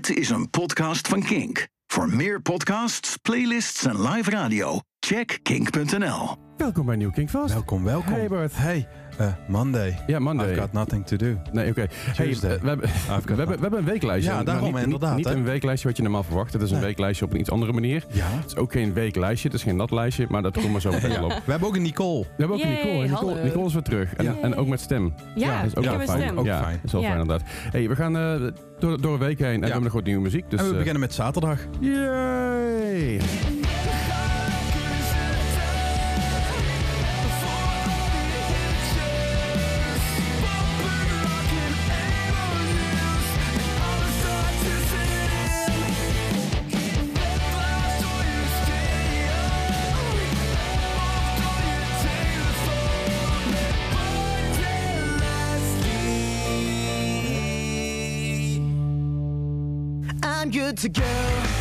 Dit is een podcast van Kink. Voor meer podcasts, playlists en live radio, check kink.nl. Welkom bij Nieuw Kink Vast. Welkom, welkom. Hey Bart. Hey, Monday. Ja, Monday. I've got nothing to do. Nee, oké. Hey, we, hebben, we, hebben, we hebben een weeklijstje. Ja, maar daarom, niet, inderdaad, Niet, een weeklijstje wat je normaal verwacht. Het is een Nee. weeklijstje op een iets andere manier. Ja. Het is ook geen weeklijstje, het is geen natlijstje, maar dat komt maar zo meteen wel op. We hebben ook een Nicole. We hebben ook een Nicole. Nicole. Nicole is weer terug. En, Ja. en ook met stem. Ja, dat is ook wel een fijn. stem. Ook ja, fijn. Dat is wel Ja. fijn inderdaad. Hey, we gaan eh, door, door een week heen en we hebben nog wat nieuwe muziek. Dus, en we eh, beginnen met zaterdag. Yay! Good to go,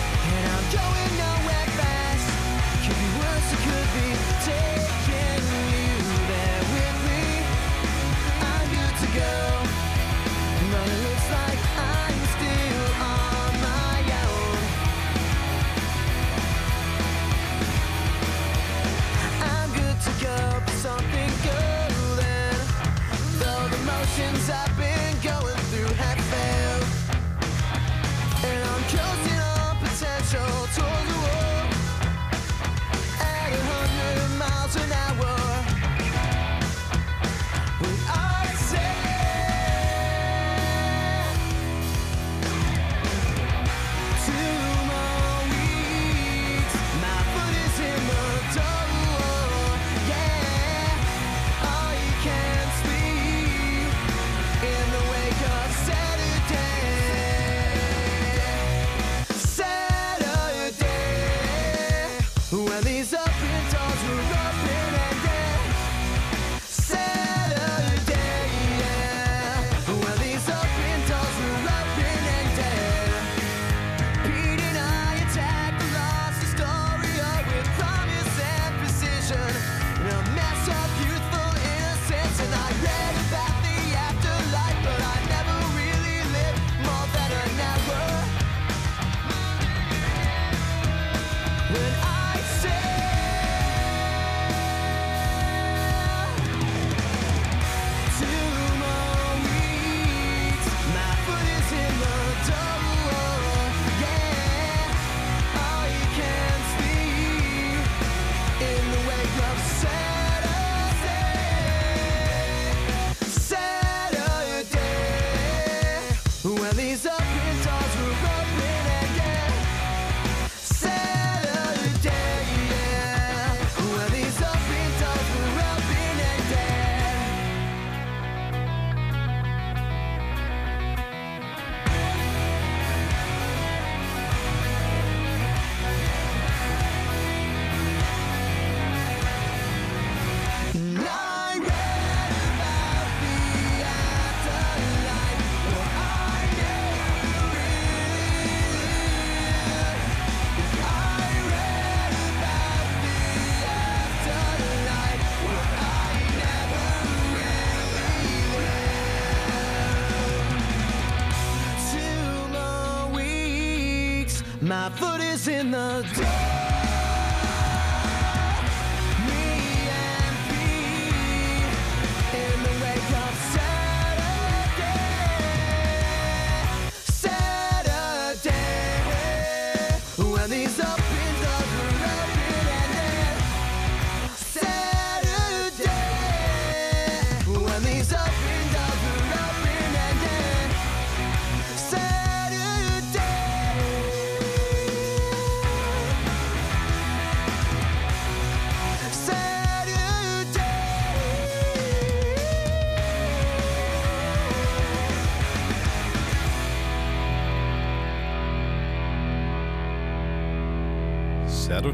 my foot is in the door.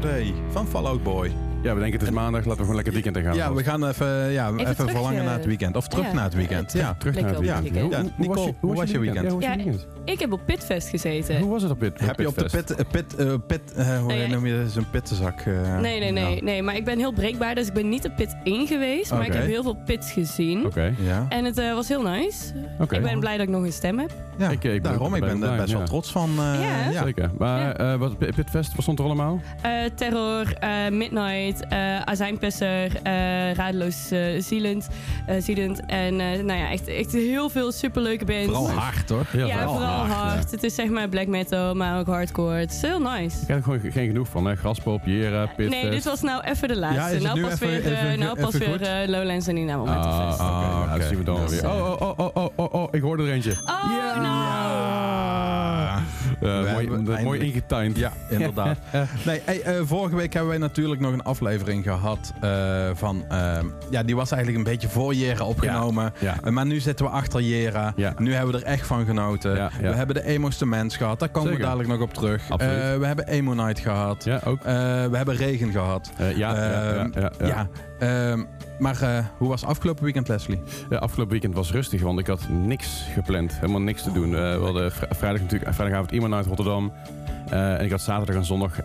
Saturday van Fallout Boy. Ja, we denken het is maandag, laten we gewoon lekker het weekend in gaan. Ja, we gaan even, ja, even, terug, verlangen naar het weekend. Of terug ja, naar het weekend. Ja. terug naar het weekend. op hoe Nicole, je- hoe was je weekend? Ja, hoe was je Ja, weekend? Ik heb op Pitfest gezeten. Hoe was het op dit Heb je op de pit, eh, pit, eh, pit eh, hoe Nee, ja. noem je dat? Zo'n pittenzak? eh, Nee, nee, nee, ja. nee. Maar ik ben heel breekbaar, dus ik ben niet de pit in geweest. Maar ik heb heel veel pits gezien. Oké, Ja. En het eh, was heel nice. oké. Ik ben blij dat ik nog een stem heb. Ja, Ik- ik ben daarom. ook Ik bij ben er best wel trots van. eh, Ja. ja. Zeker. Maar eh, wat, Pitfest, wat stond er allemaal? Eh, terror, eh, Midnight, eh Azijnpisser, eh Radeloos eh, zielend, eh, zielend. En eh, nou ja, echt, echt heel veel superleuke bands. Vooral hard hoor. Ja, vooral hard, hard. Het is zeg maar black metal, maar ook hardcore. Het is heel nice. Ik heb er gewoon geen genoeg van. Hè. Graspop, Jera, Pitfest. Nee, dit was nou even de laatste. nou nu pas even- weer, eh, even- nou pas weer eh, Lowlands en niet naar Momentum Ah, Fest. oké. Ah, Ja, oké. dat zien we dan weer. is, Oh, oh, oh, oh, oh, oh, ik hoorde er eentje. Oh, nou. Ja. Eh, mooi, mooi ingetimed. Ja, inderdaad. nee, hey, eh, vorige week hebben wij natuurlijk nog een aflevering gehad eh, van... eh, ja, die was eigenlijk een beetje voor Jera opgenomen. Ja. Maar nu zitten we achter Jera. Ja. Nu hebben we er echt van genoten. We hebben de Emo's de Mens gehad. Daar komen Zeker. we dadelijk nog op terug. We hebben Emo Night gehad. Ja, ook. We hebben regen gehad. Eh, ja, ja, ja, Ehm, maar eh, hoe was afgelopen weekend, Leslie? Afgelopen weekend was rustig, want ik had niks gepland. Helemaal niks te doen. Eh, we hadden vri- vrijdag natuurlijk, vrijdagavond iemand uit Rotterdam. Eh, en ik had zaterdag en zondag... eh,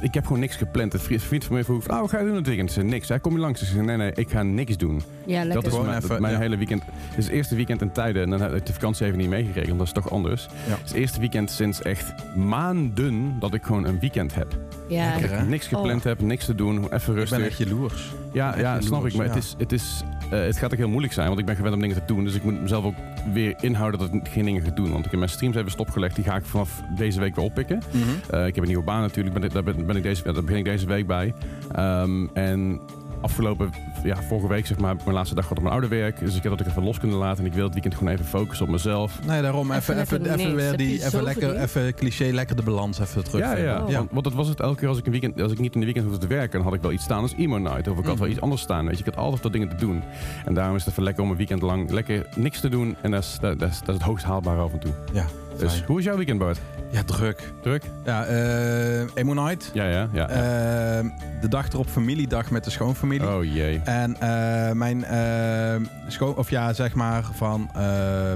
ik heb gewoon niks gepland. Een vriend, van mij vroeg, nou, wat ga je doen het weekend? Ik zei, niks. Hij kom je langs? Ik zei, nee, nee, ik ga niks doen. Ja, lekker. Dat is Gewoon mijn, even, mijn ja. hele weekend. Het is het eerste weekend in tijden. En dan heb ik de vakantie even niet meegekregen, want dat is toch anders. Ja. Het is het eerste weekend sinds echt maanden dat ik gewoon een weekend heb. ja. Lekker, Dat ik niks gepland heb, niks te doen, even Ik ben rustig. echt jaloers. Ja, ja snap ik. Maar ja. het, is, het, is, eh, het gaat ook heel moeilijk zijn, want ik ben gewend om dingen te doen. Dus ik moet mezelf ook weer inhouden dat ik geen dingen ga doen. Want ik heb mijn streams even stopgelegd. Die ga ik vanaf deze week weer oppikken. Mhm. Eh, ik heb een nieuwe baan natuurlijk. Ben, daar, ben, ben ik deze, daar begin ik deze week bij. Ehm, en afgelopen, ja, vorige week zeg maar, heb ik mijn laatste dag gehad op mijn oude werk. Dus ik heb dat ik even los kunnen laten. En ik wil het weekend gewoon even focussen op mezelf. Nee, daarom Even even, even, weer die, even lekker, even cliché, lekker de balans even terug. Ja, ja. Oh. Want, want dat was het elke keer als ik, een weekend, als ik niet in de weekend hoefde te werken, dan had ik wel iets staan als emo night. Of ik had wel Mhm. iets anders staan. Weet je, ik had altijd wat dingen te doen. En daarom is het even lekker om een weekend lang lekker niks te doen. En dat is, dat, dat is, dat is het hoogst haalbaar af en toe. Ja, Dus fijn. hoe is jouw weekend, Bart? ja druk. Druk? Ja, eh Emo Night. Ja, ja, ja. Eh, de dag erop familiedag met de schoonfamilie. oh jee. En eh, mijn eh, schoon, of ja, zeg maar van eh,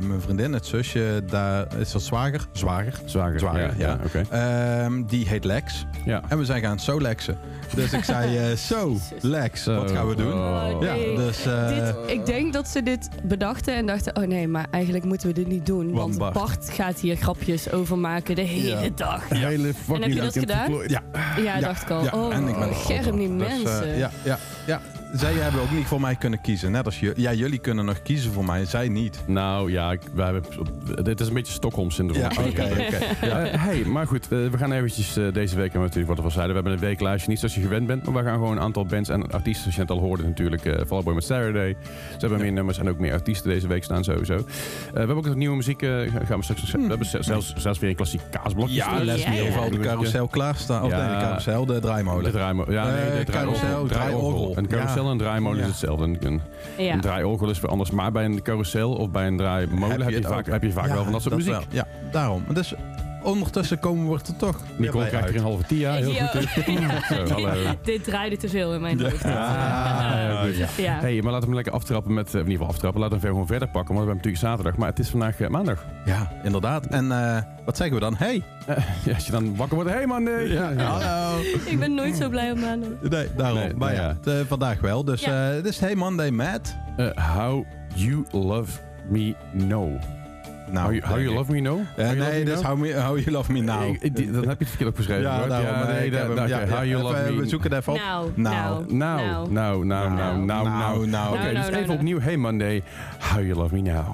mijn vriendin, het zusje, daar is dat zwager. Zwager. Zwager. Zwager, ja. ja. ja. Oké. Ehm, die heet Lex. Ja. En we zijn gaan zo Lexen. Dus ik zei, eh, zo, Lex, wat gaan we doen? Oh. Ja, dus... eh, Dit, ik denk dat ze dit bedachten en dachten: oh nee, maar eigenlijk moeten we dit niet doen. Want Bart. Bart, gaat hier grapjes over maken de hele Ja. dag. Hele fucking heb je dat gedaan? ja, Ja, dacht ik al. ja, oh, en ik ben scherm die Dus, eh, mensen. ja, ja, ja. Zij hebben ook niet voor mij kunnen kiezen. Net als jullie. Ja, jullie kunnen nog kiezen voor mij, zij niet. Nou ja, ik, wij hebben, dit is een beetje Stockholm-syndroom. Ja, oké, oké. Ja. Eh, hey, maar goed, eh, we gaan eventjes eh, deze week, hebben we natuurlijk wat we al zeiden, we hebben een weeklijstje, niet zoals je gewend bent, maar we gaan gewoon een aantal bands en artiesten, zoals je net al hoorde natuurlijk, eh Fall Out Boy met Saturday. Ze hebben meer nummers en ook meer artiesten deze week staan sowieso. Eh, we hebben ook wat nieuwe muziek, eh, gaan we straks, we hebben ze- zelfs, zelfs weer een klassiek kaasblokje. Ja, staan. Leslie Ja, ja. heeft al de carousel klaarstaan. Of Ja. nee, de carousel, de draaimolen. De draaimolen. Ja, nee, Eh, de carousel, draaiorgel. draaiorgel. Een carousel En een draaimolen Ja. is hetzelfde. Een, een, Ja. een draaiorgel is weer anders. Maar bij een carousel of bij een draaimolen heb je, vaak, heb je vaak Ja, wel van dat soort muziek. wel. Ja, daarom. Dus ondertussen komen we er toch Nicole bij krijgt uit. een halve tia. Heel Ja. goed. Zo, hallo. Dit draaide te veel in mijn hoofd. Ah, ja. Ja. Hey, maar laten we hem lekker aftrappen met, eh, in ieder geval aftrappen. Laten we hem gewoon verder pakken, want we hebben natuurlijk zaterdag. Maar het is vandaag eh, maandag. Ja, inderdaad. En eh, wat zeggen we dan? Hey! Eh, ja, als je dan wakker wordt, hey man, nee. hallo! Ik ben nooit zo blij op maandag. Nee, daarom. Nee, maar nou ja, ja. het, eh, vandaag wel. Dus Ja. eh, het is Hey Monday Matt. Eh, how you love me know. Nou, how you, how love me? Eh, you love nee, me dus know? how, me, how You Love Me Now. Ik- ik- die- dan heb je het verkeerd opgeschreven. ja, hoor. daarom. Ja, nee, nee, ik da- heb hem- da- ja, oké, ja, how you even, love We me zoeken het even op. Nou, Nou. nou, Nou, nou, nou, nou, nou, nou. Nou, nou. Oké, Nou, dus nou, even nou. opnieuw. Hey Monday, how you love me now.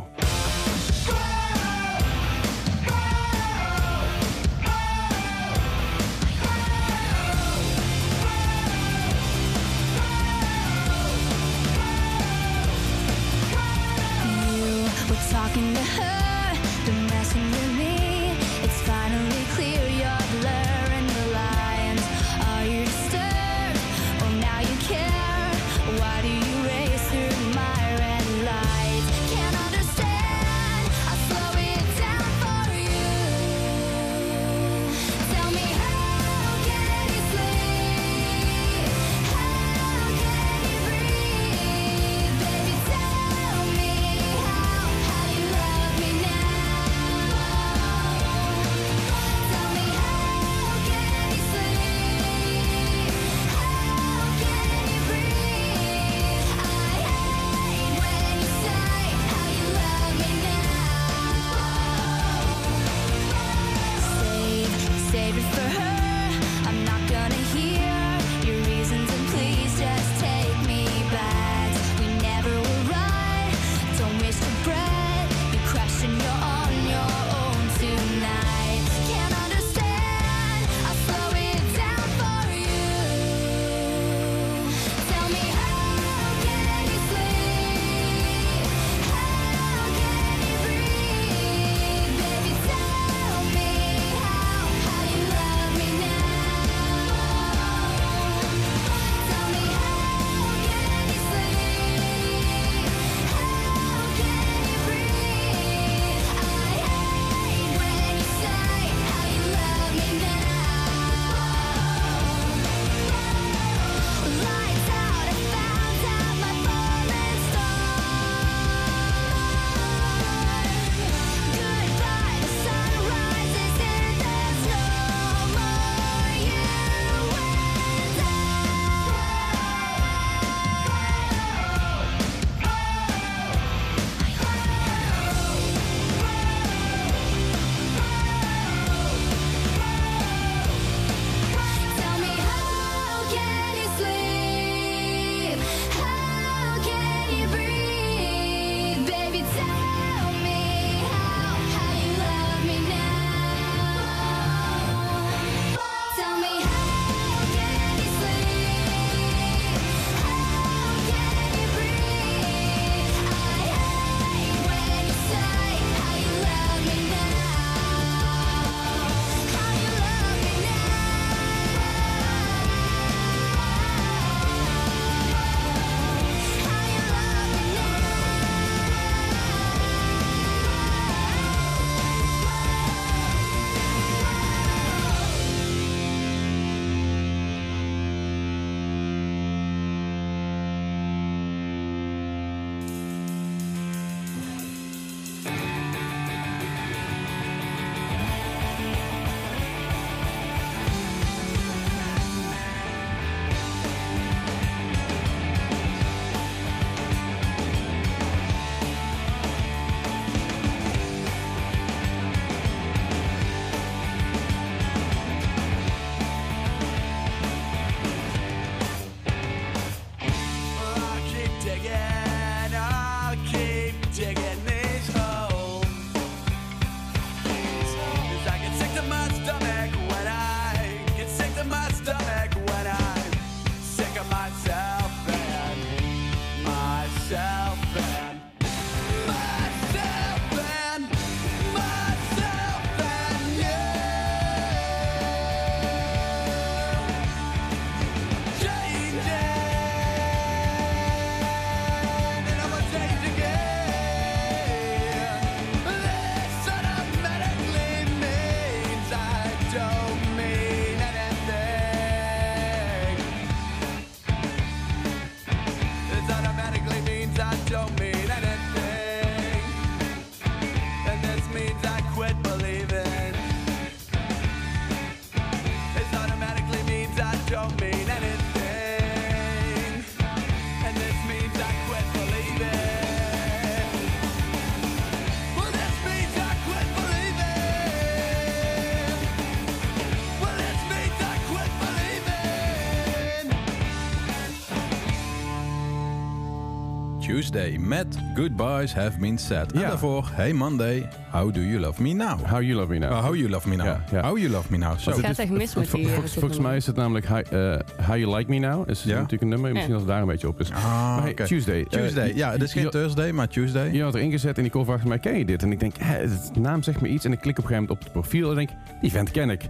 Tuesday met Goodbyes Have Been Said. En Ja. daarvoor Hey Monday, How Do You Love Me Now? How You Love Me Now. Oh, how You Love Me Now. Ja, ja. How You Love Me Now. Zo. Het gaat echt mis met die... eh, volgens, dit volgens mij is het namelijk How, eh, How You Like Me Now. Is Ja. natuurlijk een nummer. Misschien dat het daar een beetje op is. Ah, Maar hey, oké. Tuesday. Eh, Tuesday. je- Ja, het is geen je- Thursday, maar Tuesday. Je had er ingezet en die call vraagt mij, ken je dit? En ik denk, hè, de naam zegt me iets. En ik klik op een gegeven moment op het profiel en denk, die vent ken ik.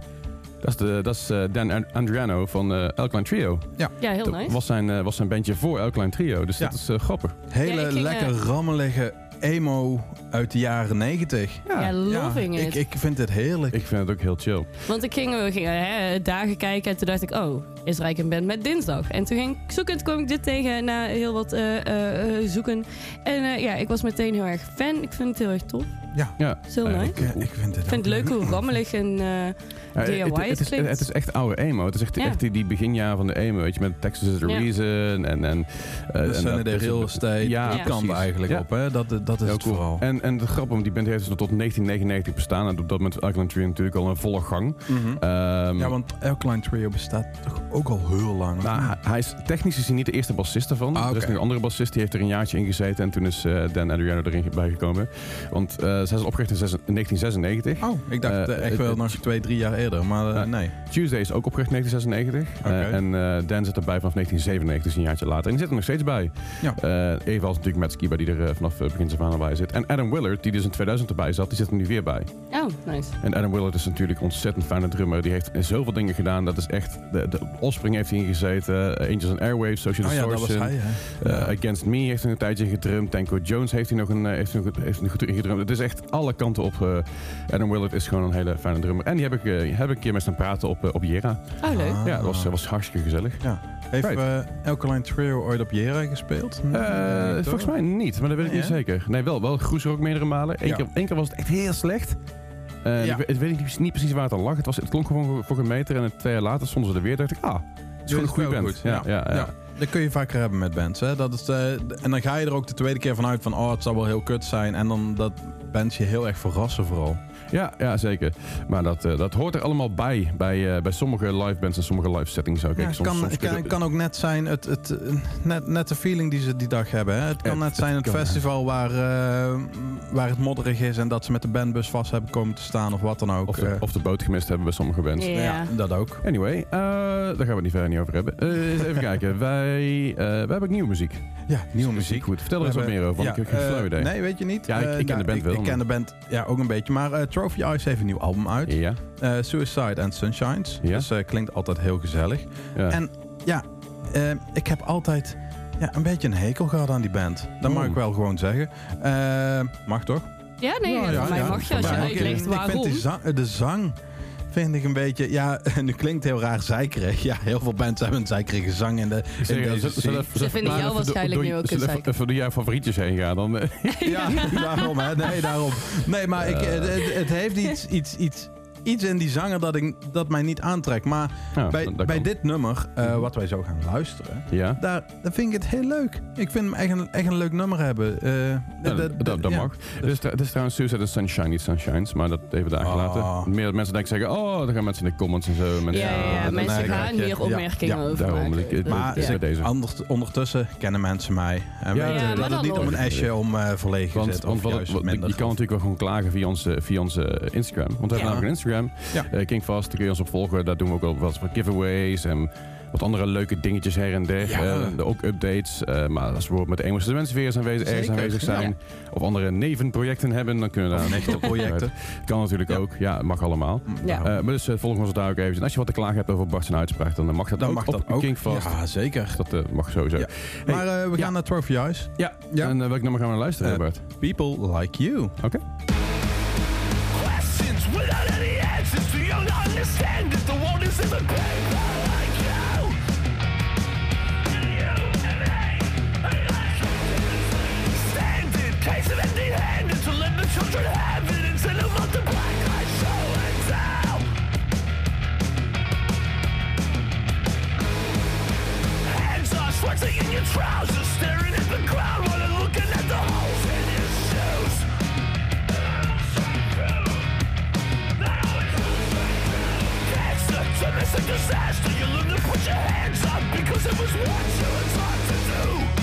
Dat is, de, dat is eh, Dan An- Andriano van eh Alkaline Trio. Ja, heel Dat nice. was, zijn, eh, was zijn bandje voor Alkaline Trio. Dus Ja. dat is grappig. Hele Ja, ik ging, lekker rammelige emo uit de jaren 90. Ja, loving ik, it. ik vind het heerlijk. Ik vind het ook heel chill. Want ik ging, we gingen hè, dagen kijken en toen dacht ik, oh, is Rijk een band met dinsdag? En toen ging ik zoeken en toen kwam ik dit tegen na heel wat eh, eh, eh, zoeken. En eh, ja, ik was meteen heel erg fan. Ik vind het heel erg tof. Ja, Ja. Zo Eh, nice. ik, eh, ik vind het Ik vind het leuk hoe rammelig en... eh, Ja, DIY het, het, is, klinkt. het is echt oude emo. Het is echt, Ja. echt die, die beginjaren van de emo. Weet je, met Texas is the Ja. Reason. En, en, uh, Dat zijn de real estate. Ja, die kant eigenlijk Ja. op. Hè? Dat, dat is Heel het cool. vooral. En, en de grap, want die band heeft dus tot 1999 bestaan. En op dat moment Alkaline Trio natuurlijk al een volle gang. Mhm. Ehm, ja, want Alkaline Trio bestaat toch ook al heel lang. nou, hij, hij is technisch is hij niet de eerste bassist ervan. Ah, Er is nog een andere bassist, die heeft er een jaartje in gezeten. En toen is eh, Dan Adriano erin bijgekomen. Want eh zij is opgericht in zes- 1996. Oh, ik dacht Eh, eh, echt wel het- nog twee, drie jaar eerder. Maar nee. Tuesday is ook opgericht in 1996. Oké. Eh, en eh, Dan zit erbij vanaf 1997, dus een jaartje later. En die zit er nog steeds bij. Ja. Eh, evenals natuurlijk Matt Skiba, die er vanaf eh, begin af aan bij zit. En Adam Willard, die dus in 2000 erbij zat, die zit er nu weer bij. oh, nice. En Adam Willard is natuurlijk een ontzettend fijne drummer. Die heeft zoveel dingen gedaan. Dat is echt... De, de Offspring heeft hij ingezeten. eh, Angels and Airwaves, Social Oh ja, dat was Distortion. hij, hè? Eh, Ja. Against Me heeft hij een tijdje gedrumd. Tanko Jones heeft hij nog een, heeft hij nog, heeft hij nog goed ingedrumd. Het is echt alle kanten op. eh, Adam Willard is gewoon een hele fijne drummer. En die heb ik, eh, heb ik een keer met hem praten op, eh, op Jera. Oh, leuk. Ah. Ja, dat was, was hartstikke gezellig. Ja. Heeft Right. eh, Alkaline Trio ooit op Jera gespeeld? Eh, Nee, volgens mij niet, maar dat weet ik Nee, niet hè? zeker. Nee, wel, wel Groeser ook meerdere malen. Eén, Ja. keer, één keer was het echt heel slecht. Eh, Ja. Ik weet, ik weet niet, niet precies waar het aan lag. Het, was, het klonk gewoon voor, voor gemeten. En twee jaar later stonden ze er weer. dacht ik, ah, het is gewoon een goede band. goed. Ja, ja, ja. Dat kun je vaker hebben met bands. Hè? Dat is, eh, en dan ga je er ook de tweede keer vanuit van... oh, het zal wel heel kut zijn. En dan dat bands je heel erg verrassen vooral. Ja, ja, zeker. Maar dat, eh, dat hoort er allemaal bij. Bij, eh, bij sommige live bands en sommige live settings ook. Ja, Kijk, soms- kan, soms kan, kan ook net zijn, het, het, eh, net, net de feeling die ze die dag hebben. Hè? Het kan Ja, net zijn het festival waar, eh, waar het modderig is... en dat ze met de bandbus vast hebben komen te staan of wat dan ook. Of de, of de boot gemist hebben bij sommige bands. Ja. ja, dat ook. Anyway, eh, daar gaan we het niet verder niet over hebben. Eh, even kijken. Wij, eh, wij hebben ook nieuwe muziek. Ja, nieuwe muziek. Goed, vertel er eens wat meer over, Ja, ik heb geen eh, idee. Nee, weet je niet. Ja, ik- Eh, ik ken de band ik, wel, Ik ken de band ja, ook een beetje. Maar eh, Trophy Eyes heeft een nieuw album uit. Ja, Eh, Suicide and Sunshines. Ja. Dus klinkt altijd heel gezellig. ja. En ja, ik heb altijd ja, een beetje een hekel gehad aan die band. Dat mag Oh. ik wel gewoon zeggen. Mag toch? Ja, nee, Ja, voor ja, mij ja. mag je als je ik- uitlegt ik, vind waarom. die zang, de zang vind ik een beetje... Ja, nu klinkt heel raar zeikerig. Ja, heel veel bands hebben een zeikerige zang in, de, in Zeg, deze Ze vinden jou waarschijnlijk nu ook een even- zeiker. Even door jouw favorietjes heen gaan. Dan, eh, Ja, daarom hè. Nee, daarom. Nee, maar ik, het, het- het heeft iets, iets, iets, iets in die zanger dat, ik, dat mij niet aantrekt. Maar ja, bij, bij kan. dit nummer, eh, wat wij zo gaan luisteren... Ja, Daar, daar vind ik het heel leuk. Ik vind hem echt een, echt een leuk nummer hebben. Eh, Ja, dat, dat, mag. Het is, het is trouwens Suicide and Sunshine, niet Sunshines, maar dat even daar Ah. gelaten. Meer dat mensen denken zeggen, oh, dan gaan mensen in de comments en zo. Mensen, Ja, ja, ja, dat- mensen nee, gaan hier opmerkingen over daarom. maken. Ik- Maar deze. anders- ondertussen kennen mensen mij. En Ja, weten ja, dat het niet om een esje om eh verlegen Want, zit. want je kan natuurlijk wel gewoon klagen via onze, via onze Instagram. Want we hebben namelijk een Instagram. Ja. Eh, Kingfast, daar kun je ons op volgen. Daar doen we ook wel wat giveaways en wat andere leuke dingetjes her en der. Ja. Eh, ook updates. Eh, maar als we bijvoorbeeld met de Engelse mensen weer eens aanwezig, ergens aanwezig ja. zijn. Of andere nevenprojecten hebben, dan kunnen we daar op projecten. uit. Kan natuurlijk Ja. ook. Ja, mag allemaal. Ja. Eh, maar dus volg ons daar ook even. En als je wat te klagen hebt over Bart zijn uitspraak, dan mag dat dan ook mag op dat ook. Kingfast. Ja, zeker. Dat mag sowieso. Ja. Hey, maar eh, we ja. gaan naar Trophy Eyes. Ja, Ja. en uh, welk nummer gaan we naar luisteren, Bart? People Like You. Oké. questions understand that the world is in the paper like you? You and me. Standing, case of empty-handed to let the children have it instead of multiply by show and tell. Hands are sweating in your trousers, the domestic disaster. You learn to put your hands up because it was what you were taught to do.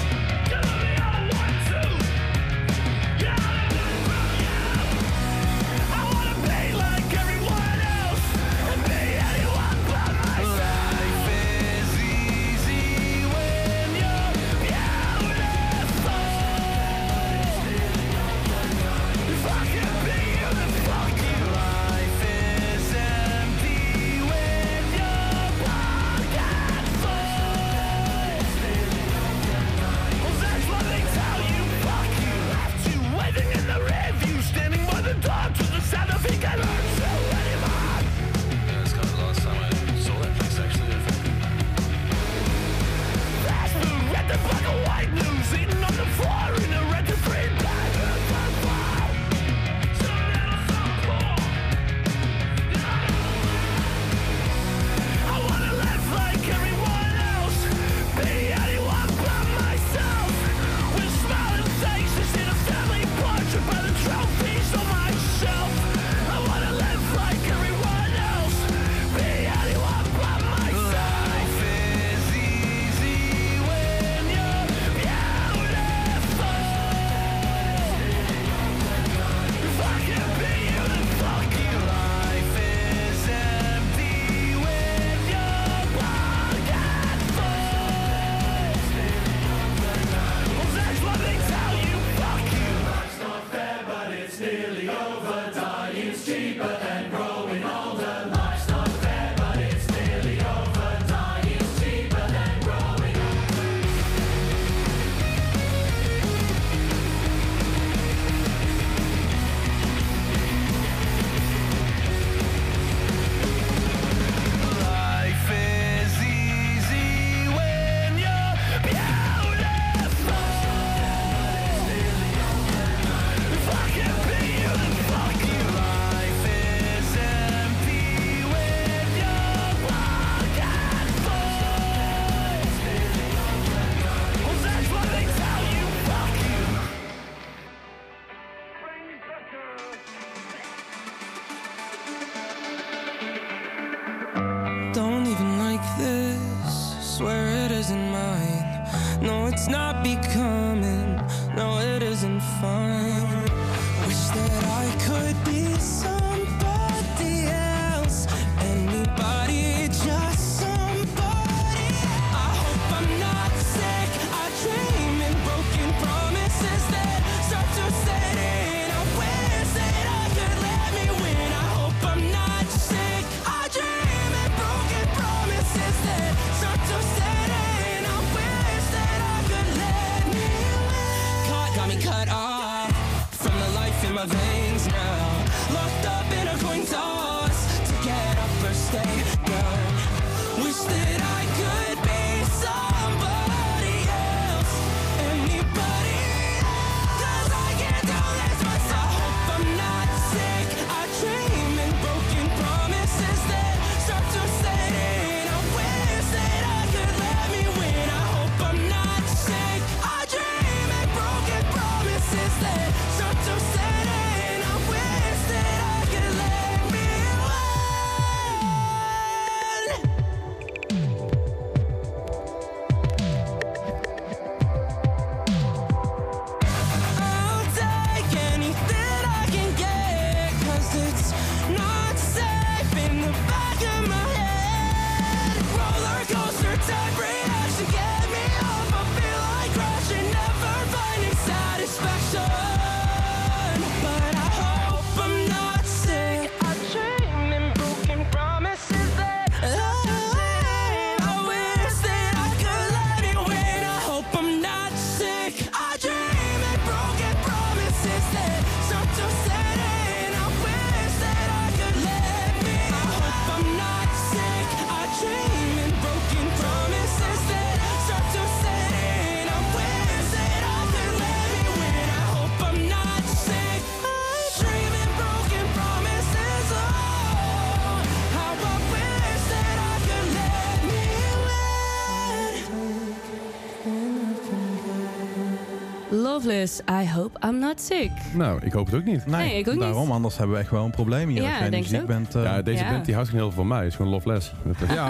Loveless, I hope I'm not sick. Nou, ik hoop het ook niet. Nee, ik ook niet. daarom, anders hebben we echt wel een probleem hier. Ja, als jij denk ziek bent. eh, Ja, deze Ja. band die houdt heel veel van mij. Het is gewoon loveless. Ja,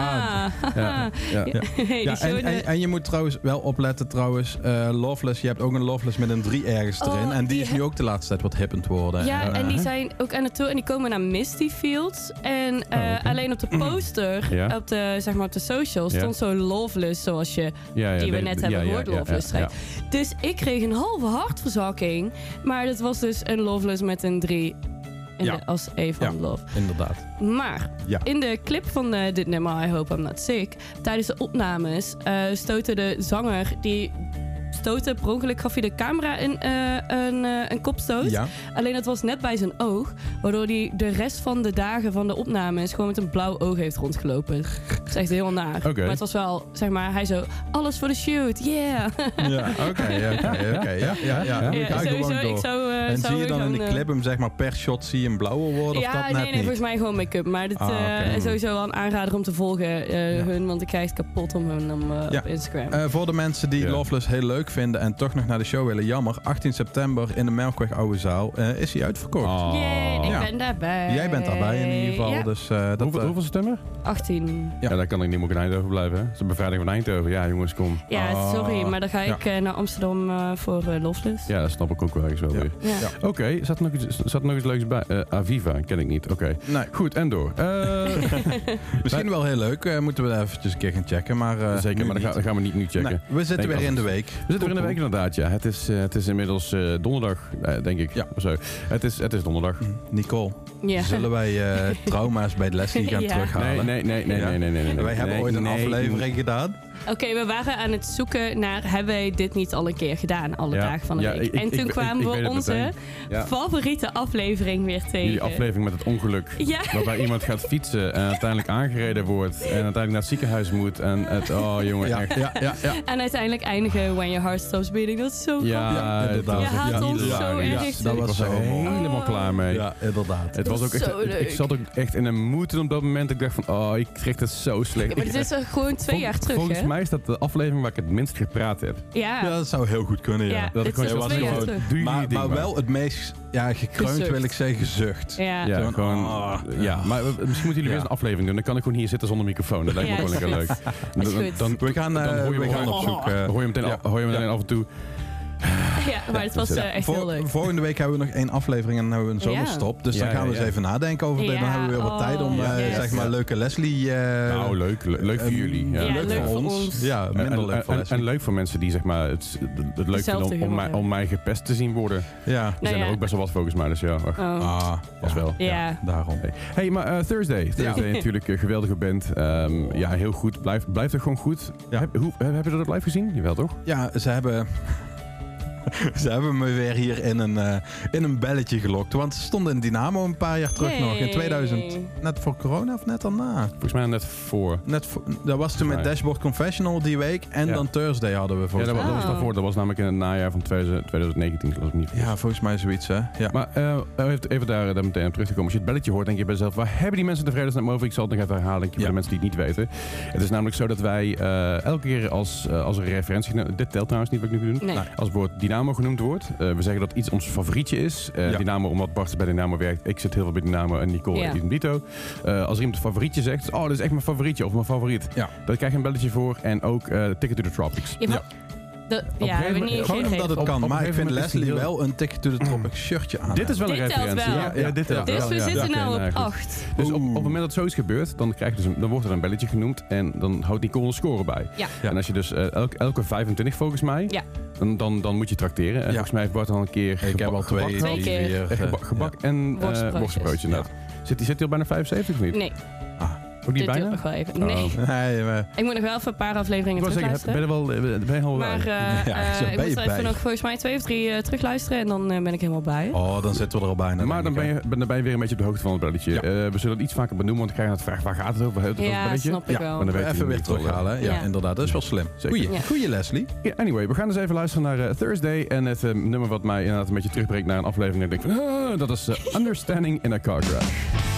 Ah, Ja, ja. Ja. Hey, en, en, je moet trouwens wel opletten trouwens. eh, Loveless, je hebt ook een Loveless met een 3 ergens Oh, erin. En die, die is nu ook de laatste tijd wat hip aan het worden. Ja, Eh, en die zijn ook aan het tour en die komen naar Misty Fields. En eh, Oh, alleen op de poster, Ja. op, de, zeg maar op de socials, Ja. stond zo Loveless, zoals je Ja, ja, die we net hebben gehoord, ja, ja, Loveless. ja. Dus ik kreeg een halve hartverzakking. Maar dat was dus een Loveless met een 3 in Ja. de, als E van Ja. Love. Inderdaad. Maar Ja. in de clip van eh, dit nummer, I Hope I'm Not Sick, tijdens de opnames eh stootte de zanger die stootte per ongeluk gaf hij de camera een, eh, een, eh, een kopstoot. Ja. Alleen het was net bij zijn oog, waardoor hij de rest van de dagen van de opnames gewoon met een blauw oog heeft rondgelopen. Dat is echt heel naar. Maar het was wel, zeg maar, hij zo, alles voor de shoot, yeah. Ja, oké, oké, oké. Ja, ja, ja. Ja, Ik sowieso, zou, eh, en zou zie je dan in de eh, clip hem zeg maar per shot zie je hem blauwer worden of dat nee, net nee, niet? volgens mij gewoon make-up. Maar dit Ah, eh, is sowieso wel een aanrader om te volgen, eh, Ja. hun, want ik krijg het kapot om hun om, eh, op Instagram. Eh, voor de mensen die Ja. Loveless heel leuk vinden en toch nog naar de show willen, jammer. 18 september in de Melkweg Oude Zaal eh, is hij uitverkocht. Oh. Yay, ik Ja. ben daarbij. Jij bent daarbij in ieder geval. Ja, Dus, eh, dat, Hoeveel, eh, hoeveel september? 18. Ja. daar kan ik niet meer in Eindhoven blijven. hè. Het is een bevrijding van Eindhoven. Ja, jongens, kom. Ja, Ah, sorry, maar dan ga ik eh, naar Amsterdam eh, voor eh Loveless. Ja, dat snap ik ook wel ergens wel Ja. weer. Ja. Oké, zat, er nog iets- zat er nog iets leuks bij? Aviva, ken ik niet. Oké. nee, Goed, en door. Eh, misschien wel heel leuk. eh, moeten we eventjes een keer gaan checken. Maar, eh, zeker, maar dat, gaan- we niet nu checken. Nee, we zitten weer in de week. Zitten weer in de week inderdaad, ja. Het is, eh, het is inmiddels eh, donderdag, eh, denk ik. Ja. Zo. Het is, het is donderdag. Nicole, Ja. zullen wij eh, trauma's bij Leslie gaan Ja. terughalen? Nee, nee, nee, nee, Ja. nee, nee, nee, nee. Wij hebben Nee, ooit een nee, aflevering gedaan. Oké, we waren aan het zoeken naar, hebben wij dit niet al een keer gedaan, alle Ja, dagen van de ja, week? ik- en toen ik- ik- kwamen ik we het onze. Ja. favoriete aflevering weer tegen. Jullie aflevering met het ongeluk. Ja. Waarbij iemand gaat fietsen en uiteindelijk aangereden wordt. En uiteindelijk naar het ziekenhuis moet. En het, oh jongen, Ja, echt. ja, ja, ja. En uiteindelijk eindigen When Your Heart Stops Beating. Dat is zo grappig. Ja, Ja, het inderdaad. was Je haat echt ons zo erg. dat Ik was zo er helemaal klaar mee. Ja, inderdaad. Het was ook echt, zo ik- zat ook echt in een moed op dat moment. Ik dacht van, oh, ik kreeg het zo slecht. Ja, maar dit is er gewoon twee jaar terug, hè? Mij is dat de aflevering waar ik het minst gepraat heb. Ja. Ja, dat zou heel goed kunnen, ja. Ja, Dat ik gewoon jullie Maar, ding maar wel het meest ja, gekreund Gezucht. wil ik zeggen, gezucht. Ja. Ja, Gewoon, gewoon, ah. ja. maar we- misschien moeten jullie weer eens een aflevering doen. Dan kan ik gewoon hier zitten zonder microfoon. Dat lijkt me wel lekker leuk. Dan, dan, We gaan, dan eh, hoor je we me gaan op zoek. eh, dan hoor je meteen, af en toe. ja, maar het was eh, echt heel leuk. volgende week hebben we nog één aflevering en dan hebben we een Ja. zomerstop. Dus Ja, dan gaan we ja, eens ja. even nadenken over dit. Dan Ja, hebben we weer wat oh, tijd om eh, yes. zeg maar leuke Leslie... eh, Nou, leuk. le- Leuk voor eh, jullie. Ja. Ja, leuk, leuk voor voor ons. ons. Ja, En, minder en, leuk voor en, Leslie. en leuk voor mensen die zeg maar, het, het leuk vinden om, om, humor mij, hebben. om mij gepest te zien worden. Er Ja. Nou zijn er ook best wel wat volgens mij. Dus ja, ach, Oh. Ah, was wel. Ja. daarom. Hey, hey, maar eh, Thursday. Thursday natuurlijk een geweldige band. Ehm, ja, heel goed. Blijft blijft er gewoon goed. Ja. Heb, hoe, heb je dat live gezien? Jawel, toch? Ja, ze hebben... Ze hebben me weer hier in een, eh, in een belletje gelokt. Want ze stonden in Dynamo een paar jaar terug nog. In Yay. 2000. Net voor corona of net daarna? Volgens mij net voor. Net voor, dat was toen met. Dashboard Confessional die week. En Ja. dan Thursday hadden we Ja, volgens dat, was- mij. dat was daarvoor. Dat was namelijk in het najaar van 2000 2019. geloof ik niet. Ja, volgens mij zoiets, hè? Ja. Maar eh, even, even daar, daar meteen op terug te komen. Als je het belletje hoort, denk je bij jezelf... waar hebben die mensen de vredesnaam over? Ik zal het nog even herhalen voor Ja. de mensen die het niet weten. Het is namelijk zo dat wij eh, elke keer als, als een referentie... nou, dit telt trouwens niet wat ik nu ga doen. Nee. Als woord Dynamo genoemd wordt. eh, we zeggen dat iets ons favorietje is. Eh, Ja. Dynamo, omdat Bart bij Dynamo werkt. Ik zit heel veel bij Dynamo en Nicole Ja. en Dito. Eh als iemand favorietje zegt... oh, dat is echt mijn favorietje of mijn favoriet. Ja. Dan krijg je een belletje voor. En ook eh, Ticket to the Tropics. Ja. De, ja, Gewoon omdat het kan. op maar ik vind Leslie wel een Ticket to the Tropic shirtje aan. Dit is wel een Dit telt referentie. wel. Ja, ja, dit telt Dus we zitten nou oké, op goed. 8. Dus op, het moment dat zoiets gebeurt, dan, krijg je dus een, dan wordt er een belletje genoemd en dan houdt Nicole een score bij. Ja. Ja. En als je dus eh, elk, elke 25 volgens mij, Ja. dan, dan, dan moet je trakteren. En Ja. volgens mij heeft Bart al een keer Ik heb al twee, gebak Twee keer. Eh, eh, gebak, gebak en eh, worstbroodje hij zit hij al bijna 75 of niet? Nee, Ook niet dit bijna? nog wel even. Oh. Nee. ja. Nee, maar, Ik moet nog wel even een paar afleveringen Ik ben terugluisteren. je er wel ben je al Maar bij? eh, Ja, eh, zo ik ben je moet even bij. nog volgens mij twee of drie eh, terugluisteren en dan ben ik helemaal bij. oh, dan zitten we er al bijna. maar dan ben ik, je, ben, dan ben je weer een beetje op de hoogte van het belletje. Ja. Eh, we zullen het iets vaker benoemen, want dan krijg je het vraag waar gaat het over? Het over ja, het belletje? snap ik Ja, wel. maar dan hè. weet je Even weer terughalen. Ja, inderdaad. Dat is wel slim. Goeie, Leslie. Ja, anyway, we gaan dus even luisteren naar Thursday. En het nummer wat mij inderdaad een beetje terugbrengt naar een aflevering. En ik denk van, ah, dat is Understanding in a Car Crash.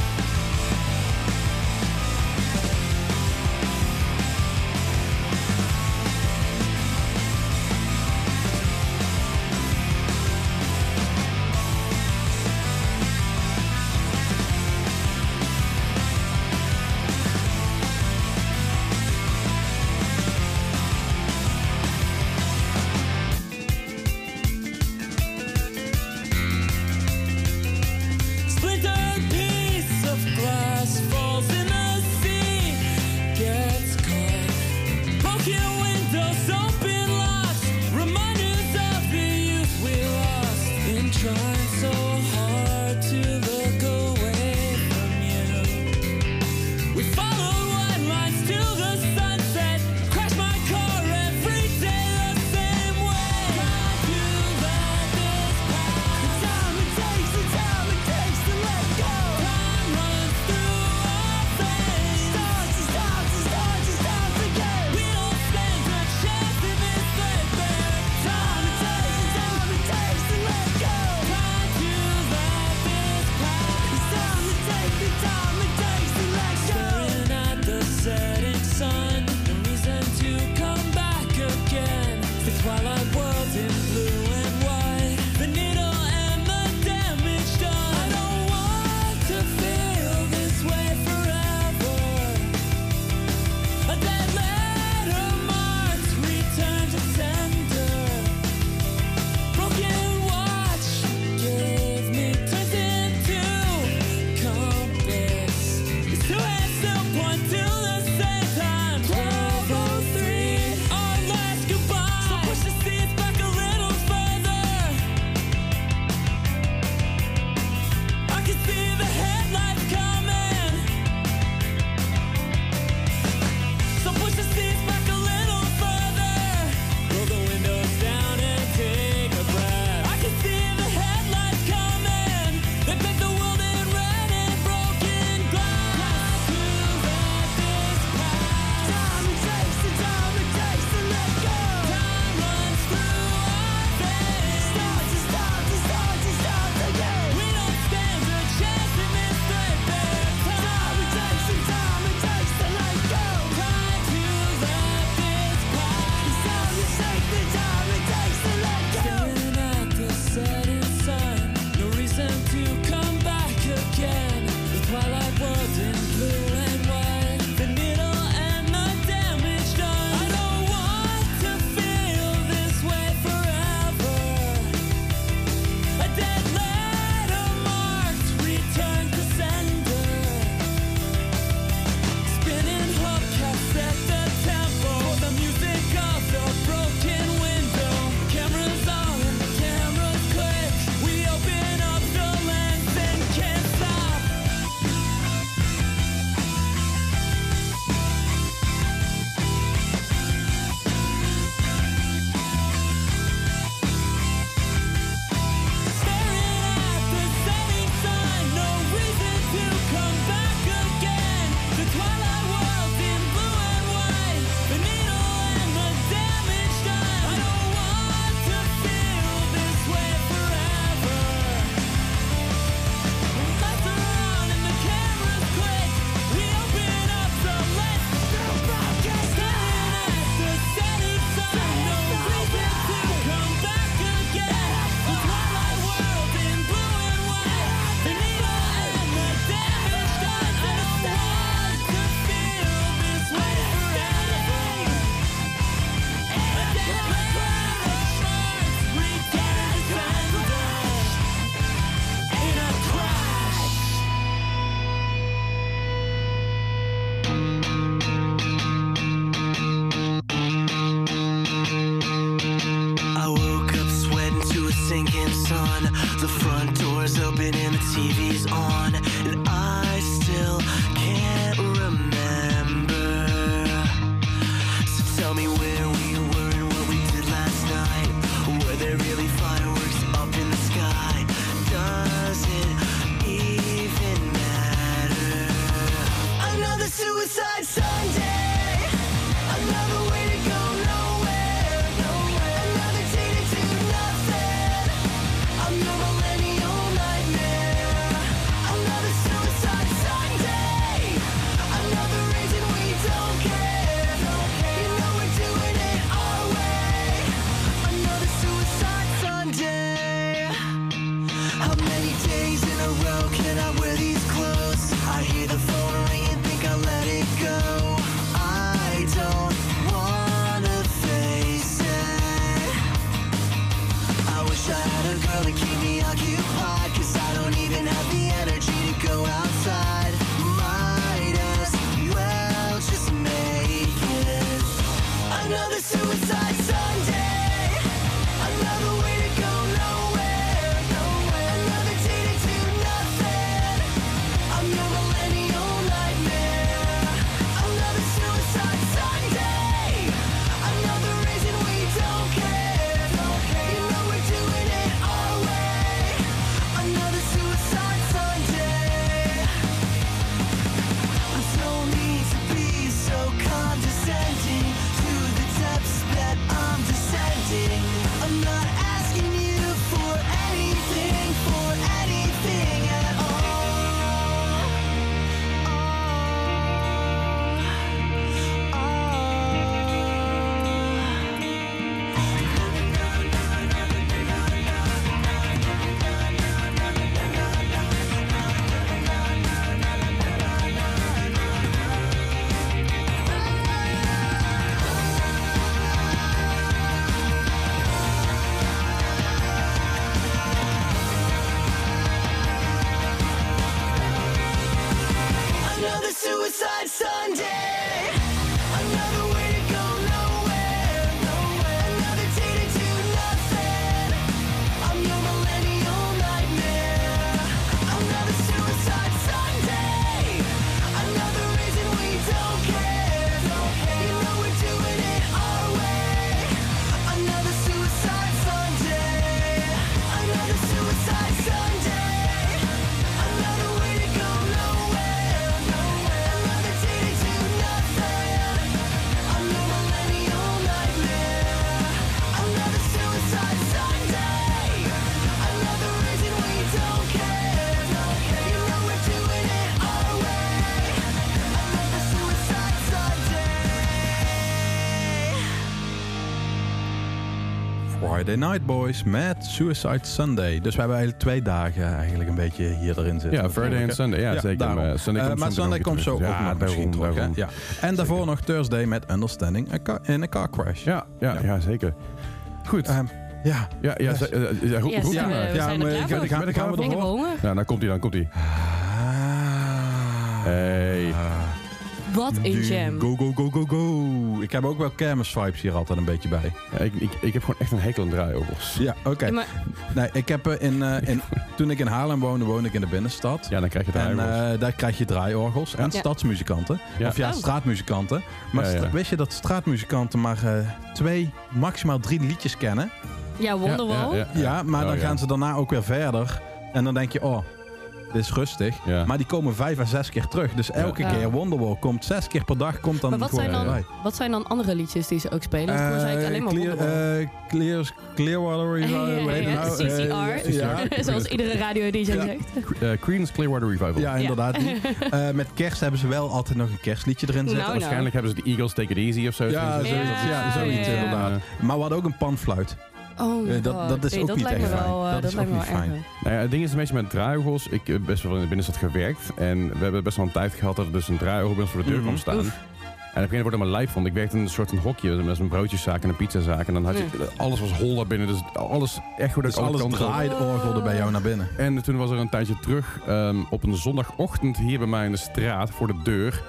Friday Night Boys met Suicide Sunday. Dus we hebben eigenlijk twee dagen eigenlijk een beetje hier erin zitten. Ja, Friday en Sunday. Ja, zeker. daarom. Maar Sunday Eh, komt maar zo Sunday komt zo ook nog Ja, misschien daarom, terug. daarom. Ja. En daarvoor nog Thursday met Understanding a car- in a Car Crash. Ja, ja, Ja. ja. zeker. Goed. Ehm, ja. ja, ja, yes. eh, ja, Yes, eh, we Ja, zijn maar er gaan- we Ik heb ervoor? honger. Nou, dan komt hij, dan komt hij. Ah. Hey. Wat een jam. Go, go, go, go, go. Ik heb ook wel kermis-vibes hier altijd een beetje bij. Ja, ik, ik, ik heb gewoon echt een hekel aan draaiorgels. Ja, oké. Ja, maar Nee, ik heb eh, in, eh, in, toen ik in Haarlem woonde, woonde ik in de binnenstad. Ja, dan krijg je En draaiorgels. eh, daar krijg je draaiorgels en Ja. stadsmuzikanten. Ja. Of ja, Oh. straatmuzikanten. Maar Ja, ja. stra- wist je dat straatmuzikanten maar eh, twee, maximaal drie liedjes kennen? ja, Wonderwall. Ja, Ja, maar Oh, dan ja. gaan ze daarna ook weer verder. En dan denk je, oh, dit is rustig. Ja. Maar die komen vijf à zes keer terug. Dus elke Ja. keer Wonderwall komt zes keer per dag. Komt dan Maar wat gewoon zijn, dan, voorbij. wat zijn dan andere liedjes die ze ook spelen? Eh, alleen maar clear, Wonderwall. eh, clear, Clearwater, Ja, ja, ja, nou? CCR. Eh, ja. Zoals iedere radio DJ Ja. zegt. Eh, Queen's Clearwater Revival. Ja, inderdaad. die. Eh, met kerst hebben ze wel altijd nog een kerstliedje erin Nou, zitten. nou. Waarschijnlijk hebben ze de Eagles Take It Easy of zo. Ja, Zoiets. ja, Ja, zoiets ja, ja. inderdaad. Maar we hadden ook een panfluit. Oh Eh, dat- dat is Nee, ook dat niet lijkt echt me fijn. wel, eh, Dat dat is lijkt ook me niet wel fijn. Nou ja, het ding is een beetje met draaiorgels. Ik heb best wel in de binnenstad gewerkt. En we hebben best wel een tijd gehad dat er dus een draaiorgel bij ons voor de deur Mhm. kwam staan. Oef. En op een gegeven moment maar lijf vond. Ik werkte in een soort van hokje. Met een broodjeszaak en een pizzazaak. En dan had je, alles was hol daar binnen. Dus alles echt goed Dus alle alles kanten op. draaiorgelde bij jou naar binnen. En toen was er een tijdje terug, ehm, op een zondagochtend hier bij mij in de straat, voor de deur,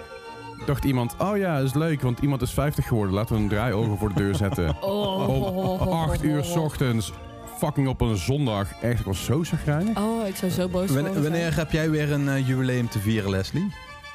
dacht iemand, oh ja, dat is leuk, want iemand is 50 geworden. Laten we een draaiorgel voor de deur zetten. Oh. Om 8 uur 's ochtends. fucking op een zondag. Echt, ik was zo chagrijnig. Oh, ik zou zo boos Wanneer, worden. wanneer heb jij weer een eh, jubileum te vieren, Leslie?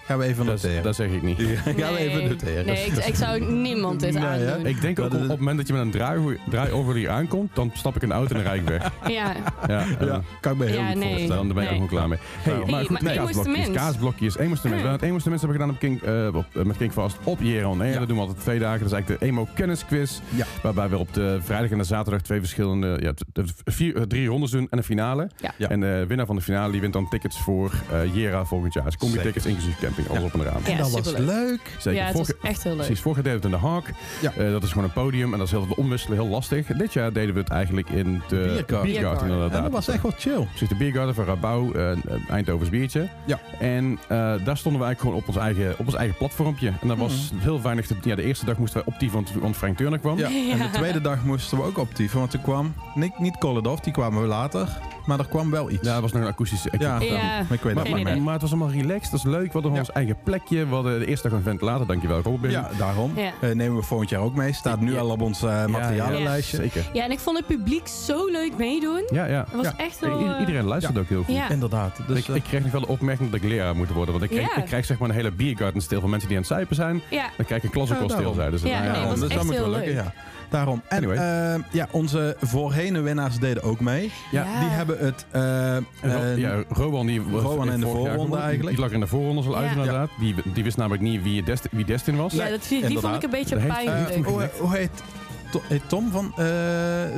Gaan we even Dat, noteren. dat zeg ik niet. Gaan we even noteren. Nee, ik, ik zou niemand dit Nee, hè? aandoen. Ik denk ook op, het moment dat je met een draai, draai-over hier aankomt, dan stap ik de auto en dan rijd ik weg. Ja, Ja, Ja, kan ik me heel Ja, goed nee. voorstellen. Dan ben ik Nee. ook gewoon klaar mee. Hey, Hey, maar maar goed, nee, kaasblokjes. Kaasblokjes, Eenmoestemens. We Hmm. hebben het Eenmoestemens hebben we gedaan op King, eh, op, eh, met King Fast op Air. Ja. Dat doen we altijd twee dagen. Dat is eigenlijk de Emo Kennisquiz. Ja. Waarbij we op de vrijdag en de zaterdag twee verschillende, ja, vier, eh, drie rondes doen en een finale. Ja. Ja. En de winnaar van de finale die wint dan tickets voor eh Jera volgend jaar. Dus combi-tickets inclusief camping, alles Ja. op en eraan. Ja, dat was leuk. Zeker. ja het Vorige- was echt heel leuk. Precies, vorige deden we het in de Haak. Ja. Eh, dat is gewoon een podium en dat is heel veel omwisselen, heel lastig. Dit jaar deden we het eigenlijk in de Biergarten. Dat was echt wel chill. Precies, de Biergarten van Rabouw, eh, Eindhovens biertje. Ja. En eh, daar stonden we eigenlijk gewoon op ons eigen, op ons eigen platformpje. En dat was Mhm. heel weinig te Ja, de eerste dag moesten wij op die, want, Frank Turner kwam. Ja. En de tweede dag moesten we ook optieven, want er kwam niet, niet Koledov, die kwamen we later. Maar er kwam wel iets. Ja, dat was nog een akoestische Ja. Ja. Maar ik weet Maar, het maar, meer. idee. maar het was allemaal relaxed, dat is leuk. We hadden Ja. Ons eigen plekje. We hadden de eerste dag een ventilator, dankjewel Robin. Ja, daarom. Ja. Eh, nemen we volgend jaar ook mee. Staat nu Ja. al op ons eh, materialenlijstje. Zeker. Ja, en ik vond het publiek zo leuk meedoen. Ja, ja. Het was Ja. echt wel... I- iedereen luisterde ook heel goed. Ja. Inderdaad. Dus, ik, eh, ik kreeg nog wel de opmerking dat ik leraar moet worden. Want ik kreeg, Ja. ik krijg zeg maar een hele biergarten stil van mensen die aan het zuipen zijn. Ja, Dan krijg ik een klas ook Ja, wel stil zijn. Dus Ja, nou nee, daarom. was dus echt dat moet heel leuk. Daarom. En Anyway. eh, ja, onze voorheen winnaars deden ook mee. Ja. Die hebben het... eh, eh, ja, Rowan, die was Rowan in de voorronde eigenlijk. Die lag in de voorronde al uit Ja. inderdaad. Die, die wist namelijk niet wie, Dest- wie Destin was. ja dat, die, die vond ik een beetje pijnlijk. hoe, heet Tom van... eh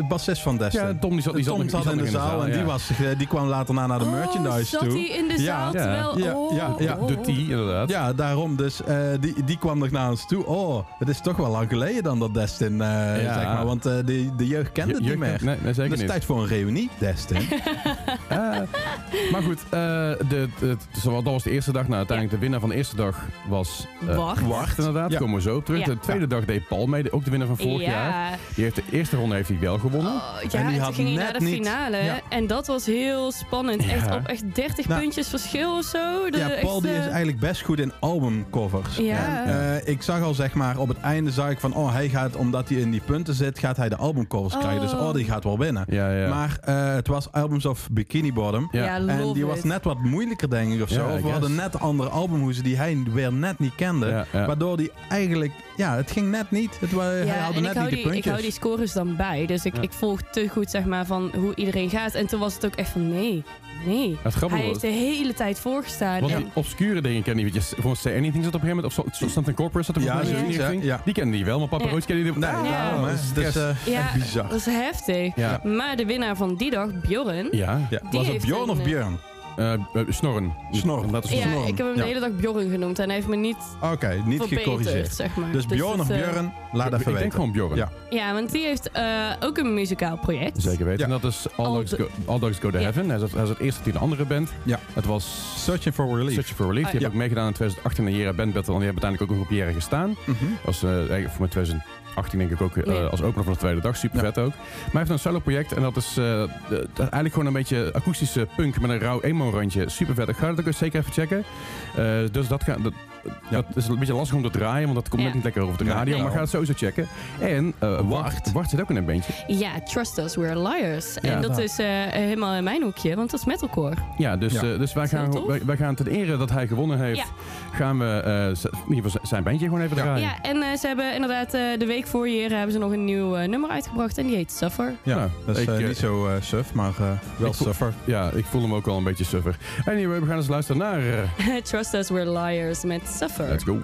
bassist van Destin. Ja, Tom die zat, die zat, Tom nog- die zat in de zaal en ja. die, was, eh, die kwam later na naar de Oh, merchandise zat toe. hij in de Ja. zaal Ja. terwijl... Ja, oh, ja, ja. De T inderdaad. Ja, daarom. Dus eh, die, die kwam nog naar ons toe. Oh, het is toch wel lang geleden dan dat Destin, eh, Ja. zeg maar. Want eh, de, de jeugd kent Je- het je- niet meer. Nee, nee zeker Het is niet. tijd voor een reunie, Destin. Eh, maar goed, eh, de, de, dat was de eerste dag. Nou, uiteindelijk de winnaar van de eerste dag was eh, Wacht. Wacht, inderdaad. Komen we zo op terug. Ja. De tweede dag deed Paul mee, ook de winnaar van vorig jaar. Ja. Die heeft de eerste ronde heeft hij wel gewonnen. Oh, ja, En die had ging hij net naar de niet- finale. Ja. En dat was heel spannend. Ja. Echt op echt 30 Nou. puntjes verschil of zo. De, ja, Paul echt, die eh, is eigenlijk best goed in albumcovers. Ja. En, eh, ik zag al zeg maar, op het einde zag ik van, oh hij gaat, omdat hij in die punten zit, gaat hij de albumcovers Oh. krijgen. Dus oh, die gaat wel winnen. Ja, ja. Maar eh, het was Albums of Bikini Bottom. Ja. ja, En die was net wat moeilijker, denk ik, of zo. Ja, of we hadden net andere albumhoezen die hij weer net niet kende. Ja, ja. Waardoor die eigenlijk... Ja, het ging net niet. Het, hij Ja, haalde net ik niet die, de ik puntjes. hou die scores dan bij. Dus ik, Ja. ik volg te goed zeg maar, van hoe iedereen gaat. En toen was het ook echt van nee, nee. Het Hij heeft de hele tijd voorgestaan. want En- die obscure dingen ken je niet. Bijvoorbeeld Say Anything zat op een gegeven moment. Of so- Something Corporate zat Ja, volgens mij in zoiets, die ja, ja. Die kende die wel, maar Papa Ja. Roach kende die Nee, Ah, daarom, hè. dat is Dus eh, ja, bizar. dat is heftig. Ja. Maar de winnaar van die dag, Bjorn. Ja. Ja. Was het Bjorn een, of eh, Björn? Eh, eh, snorren. Snorren. Dat is Ja, ik heb hem Ja. de hele dag Bjorn genoemd en hij heeft me niet Oké, niet gecorrigeerd. zeg maar. Dus Bjorn of het, eh, Björn, laat ik even denk weten. gewoon Bjorn. Ja. Ja, want die heeft eh, ook een muzikaal project. Zeker weten. Ja. En dat is All, All Dogs, Go, All Dogs Go to. Heaven. Hij is, hij is het eerste die een andere band. Ja. Het was Searching for Relief. Search for Relief. Die Ah, heeft ja. ook meegedaan in 2018 in de Jera Band Battle. En die hebben uiteindelijk ook nog op Jera gestaan. Mhm. Dat was eh, eigenlijk voor mij 2018 denk ik ook eh, Ja. als opener van de tweede dag. Super Ja. vet ook. Maar hij heeft een solo project en dat is eh, de- eigenlijk gewoon een beetje akoestische punk met een rauw emo randje. Super vet. Ik ga dat ook eens zeker even checken. Eh, dus dat, gaat, dat, dat is een beetje lastig om te draaien, want dat komt Ja. net niet lekker over de radio. nee. maar ga het sowieso checken. En eh Wart, Wart. Zit ook in een bandje. Ja, Trust Us, We're Liars. Ja, en dat is eh, helemaal in mijn hoekje, want dat is metalcore. Ja, dus, Ja. eh, dus wij, gaan, wij, wij gaan ten ere dat hij gewonnen heeft, Ja. gaan we eh, in ieder geval zijn bandje gewoon even Ja. draaien. Ja, en eh, ze hebben inderdaad eh, de week voor hier hebben ze nog een nieuw nummer uitgebracht en die heet Suffer. Ja, Nou, dat is ik, niet zo eh suf, maar wel suffer. Ja, ik voel hem ook wel een beetje suffer. Anyway, we gaan eens luisteren naar... Trust Us, We're Liars met Suffer. let's go.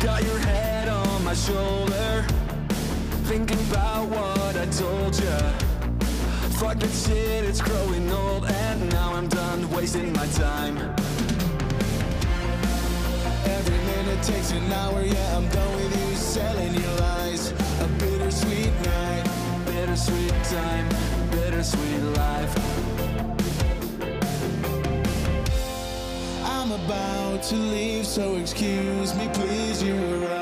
Got your head on my shoulder Thinking about what I told you Fuck that shit, it's growing old And now I'm done wasting my time. Every minute takes an hour Yeah, I'm done with you selling your lies. A bittersweet night Bittersweet time, bittersweet life. about to leave, so excuse me, please, you arrive.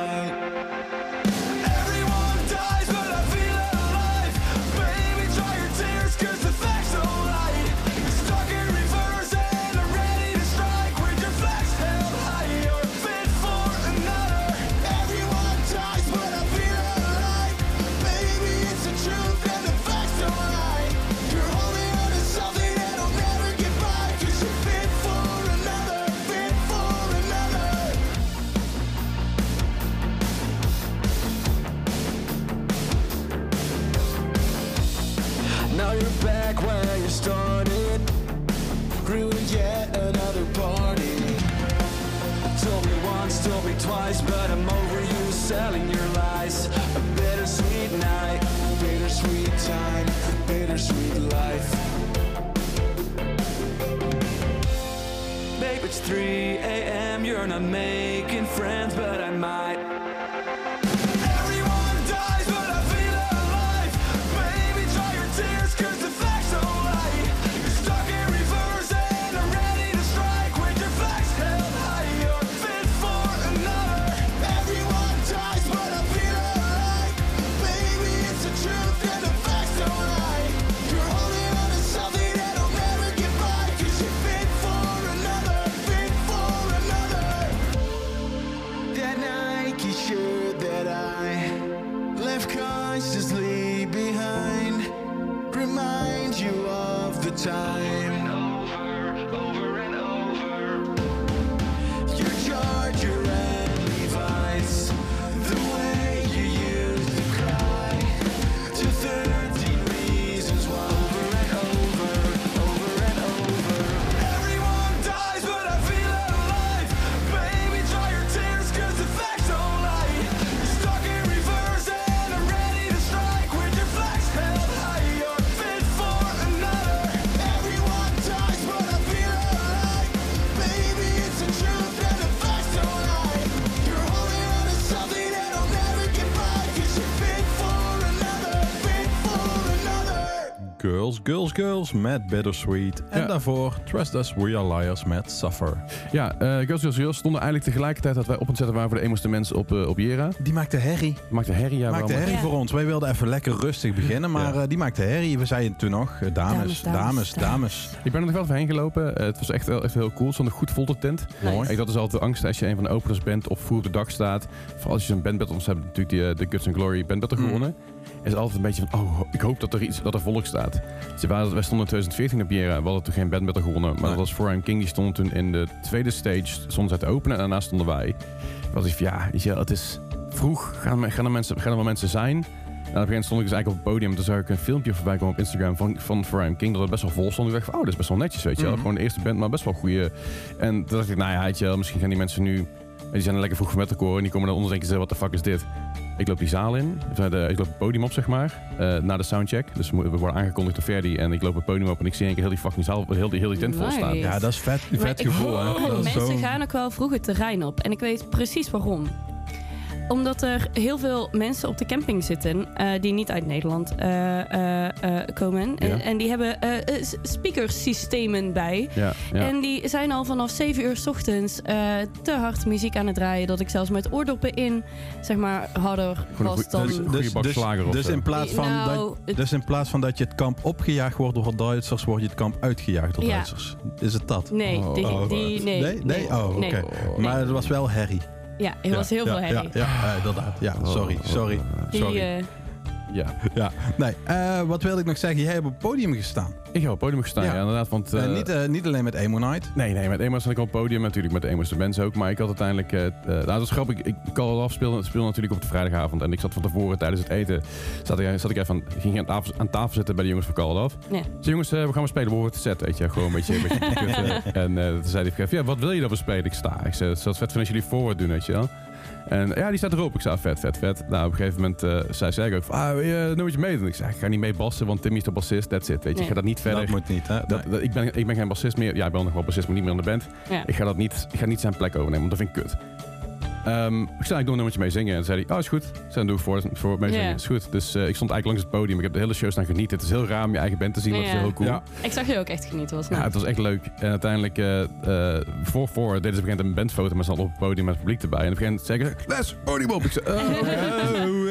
Girls, Girls, met Bittersweet. En Ja. daarvoor Trust Us, We Are Liars met Suffer. Ja, eh Girls, Girls, Girls stonden eigenlijk tegelijkertijd dat wij op het zetten waren voor de emoste mensen op, eh, op Jera. Die maakte herrie. Maakte herrie, ja. maakte herrie Ja. voor ons. Wij wilden even lekker rustig beginnen, maar Ja. eh, die maakte herrie. We zeiden toen nog, dames, Dames, dames, dames, dames. Ik ben er nog wel even heen gelopen. Het was echt, wel- echt heel cool. Het stond een goed vol de tent. Nice. Ik, dat is altijd de angst als je een van de openers bent of vroeg op de dag staat. Vooral als je zo'n bandbattle, ons hebben natuurlijk die, de Guts and Glory bandbattle Mm. Is altijd een beetje van, oh, ik hoop dat er iets, dat er volk staat. Dus wij, wij stonden in 2014 op Jera. We hadden toen geen bandbattle gewonnen. Maar Nee. dat was For I'm King. Die stond toen in de tweede stage. Stonden zij te openen en daarna stonden wij. Is van, ja, weet je, het is vroeg. Gaan er, gaan er, mensen, gaan er wel mensen zijn? En op een gegeven moment stond ik dus eigenlijk op het podium. Toen zag ik een filmpje voorbij komen op Instagram van, van For I'm King. Dat het best wel vol stond. Ik dacht van, oh, dat is best wel netjes, weet je wel. Mhm. Gewoon de eerste band, maar best wel goede. En toen dacht ik, nou ja, weet je wel, misschien gaan die mensen nu... Die zijn lekker vroeg van metalcore en die komen dan onder en denken ze, wat de fuck is dit? Ik loop die zaal in, de- ik loop het podium op, zeg maar, eh na de soundcheck. Dus we worden aangekondigd door Ferdi en ik loop het podium op en ik zie een keer heel die fucking zaal, heel die, heel die tent vol staan. Ja, dat is vet, vet Maar ik- gevoel, hè. Mensen zo... gaan ook wel vroeg het terrein op. En ik weet precies waarom. Omdat er heel veel mensen op de camping zitten eh, die niet uit Nederland eh, eh, eh, komen. Ja. En, en die hebben speakersystemen bij. Ja, ja. En die zijn al vanaf 7 uur 's ochtends eh, te hard muziek aan het draaien. Dat ik zelfs met oordoppen in, zeg maar, harder was dan... dus- of dus zo. in plaats van Nou, dat, dus in plaats van dat je het kamp opgejaagd wordt door Duitsers, word je het kamp uitgejaagd door Ja. Duitsers. Is het dat? Nee, Oh, die, oh, die, nee, nee? Nee? Oh, oké. nee. Maar het was wel herrie. Ja, er was heel ja, veel herrie. Ja, ja, inderdaad. Ja, sorry, sorry. Die, sorry. eh, ja. Ja. Nee, eh, wat wilde ik nog zeggen? Jij hebt op het podium gestaan. Ik heb op het podium gestaan, Ja. ja, inderdaad. Want, Eh, eh, niet, eh, niet alleen met Emo Night. Nee, nee, met Emos zat ik op het podium. Natuurlijk met de Emos de mensen ook. Maar ik had uiteindelijk... nou, dat is grappig. Ik, ik Call Off speelde, speelde natuurlijk op de vrijdagavond. En ik zat van tevoren tijdens het eten... Zat ik, zat ik even aan, ging aan tafel, aan tafel zitten bij de jongens van Call Off. Ja. Dus jongens, eh, we gaan maar spelen. We horen het set, weet je. Gewoon een beetje... Een beetje kutten. en eh, toen zei hij, ja, wat wil je dat we spelen? Ik sta. Ik zei, het het vet vinden als jullie forward doen, weet je wel. En ja, die staat erop. Ik zei, ah, vet, vet, vet. Nou, op een gegeven moment eh, zei zij ook van, ah, wil je een nummertje meedoen? Ik zei, ik ga niet mee bassen, want Timmy is de bassist. That's it, weet je. Nee. Ik ga dat niet verder. Dat moet niet, hè? Dat, dat- ik, ben, ik ben geen bassist meer. Ja, ik ben nog wel bassist, maar niet meer in de band. ja. Ik ga dat niet, ik ga niet zijn plek overnemen, want dat vind ik kut. Ehm, ik zei, ik doe een nummertje mee zingen. En zei hij, oh, is goed. Dan doe ik voor, voor mee zingen. Ja. Is goed. Dus eh, ik stond eigenlijk langs het podium. Ik heb de hele show staan genieten. Het is heel raar om je eigen band te zien, maar het is Ja. heel cool. Ja. Ik zag je ook echt genieten. Was Ja, het was echt leuk. En uiteindelijk, eh, eh, voor, voor deden ze op een gegeven moment een bandfoto met z'n allen op het podium met het publiek erbij. En op een gegeven moment zei ik, Les, podium op. Ik zei, oh, oké.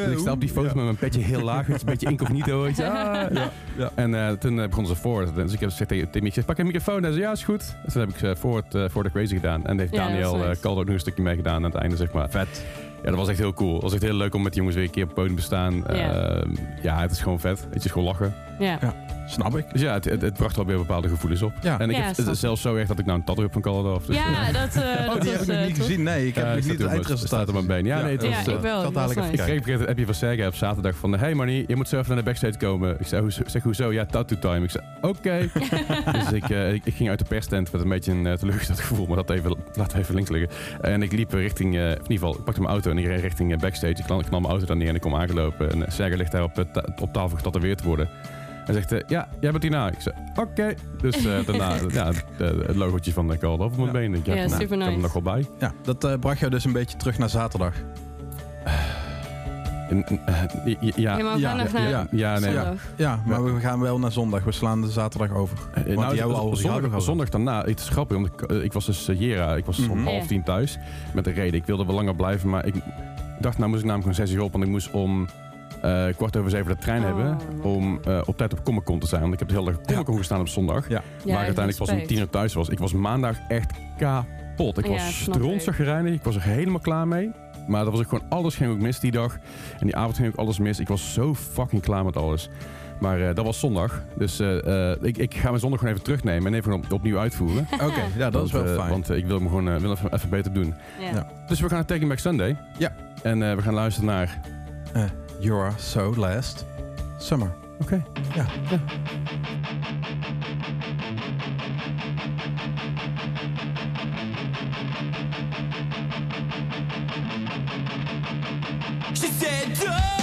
En ik sta op die foto met mijn petje heel laag. Het is een beetje incognito, weet je. Ah. ja. En eh, toen begonnen ze voor. Dus ik heb gezegd tegen Timmy, ik zeg, pak een microfoon. Hij zei, ja, is goed. En toen heb ik voor, het, voor de crazy gedaan. En heeft Ja, Daniel eh. Caldo ook nog een stukje meegedaan aan het einde, zeg maar. Vet. Ja, dat was echt heel cool. Het was echt heel leuk om met die jongens weer een keer op het podium te staan. Ja. Ehm, ja, het is gewoon vet. Het is gewoon lachen. Ja. Snap ik. Dus ja, het, het, het bracht wel weer bepaalde gevoelens op. Ja. En ik Ja, heb het zelfs zo erg dat ik nou een tattoo heb van Caldo. Dus, Ja, dat, eh Oh, dat die was, heb ik nog eh, niet gezien. Nee, ik heb Ja, niet op het eindresultaat. staat op mijn been. Ja, nee, het dat was, is, Ja, eh, ik wel. Dat was nice. Ik kreeg een appje van Sergej op zaterdag van... Hey Manny, je moet zo even naar de backstage komen. Ik zei, hoezo- zeg, hoezo? Ja, tattoo time. Ik zei, oké. dus ik, eh, ik, ik ging uit de perstent met een beetje een uh, teleurgesteld gevoel. Maar dat even, laten we even links liggen. En ik liep richting... eh, of in ieder geval, ik pakte mijn auto en ik reed richting eh, backstage. Ik knal mijn auto daar neer en ik kom aangelopen. En uh, Sergej ligt daar op, ta- op tafel getatoeëerd te worden. Hij zegt, eh, ja, jij bent hierna. Ik zei, oké. Dus eh, daarna ja, het logotje van de Call op mijn been. Ik, Ja, nou, super Ik heb hem nice. nog wel bij. Ja, dat eh, bracht jou dus een beetje terug naar zaterdag. Eh, ja, Ja, maar we ja, ja, ja, ja, nee. Ja, maar we gaan wel naar zondag. We slaan de zaterdag over. Eh, die nou, hebben we al zondag, gehad. zondag daarna, het is grappig, want ik, eh, ik was dus Jera, ik was Mhm. om Ja. half tien thuis met de reden. Ik wilde wel langer blijven, maar ik dacht, nou moest ik namelijk gewoon zes uur op, want ik moest om eh, kwart over zeven de trein Oh, hebben om eh, op tijd op Comic Con te zijn. Want ik heb de hele dag op Comic Con gestaan op zondag, Ja. Ja, ik uiteindelijk pas om tien uur thuis was. Ik was maandag echt kapot. Ik Ja, was strontzaggerijnig, ik was er helemaal klaar mee. Maar dat was ook gewoon, alles ging ook mis die dag. En die avond ging ook alles mis. Ik was zo fucking klaar met alles. Maar eh, dat was zondag. Dus eh, eh, ik, ik ga mijn zondag gewoon even terugnemen en even op- opnieuw uitvoeren. Oké, ja, dat is wel fijn. Want ik wil hem gewoon wil even, even beter doen. Ja. Ja. Dus we gaan naar Taking Back Sunday. Ja. En eh, we gaan luisteren naar... Eh, you are so last summer. Oké. Ja. She said, Don't,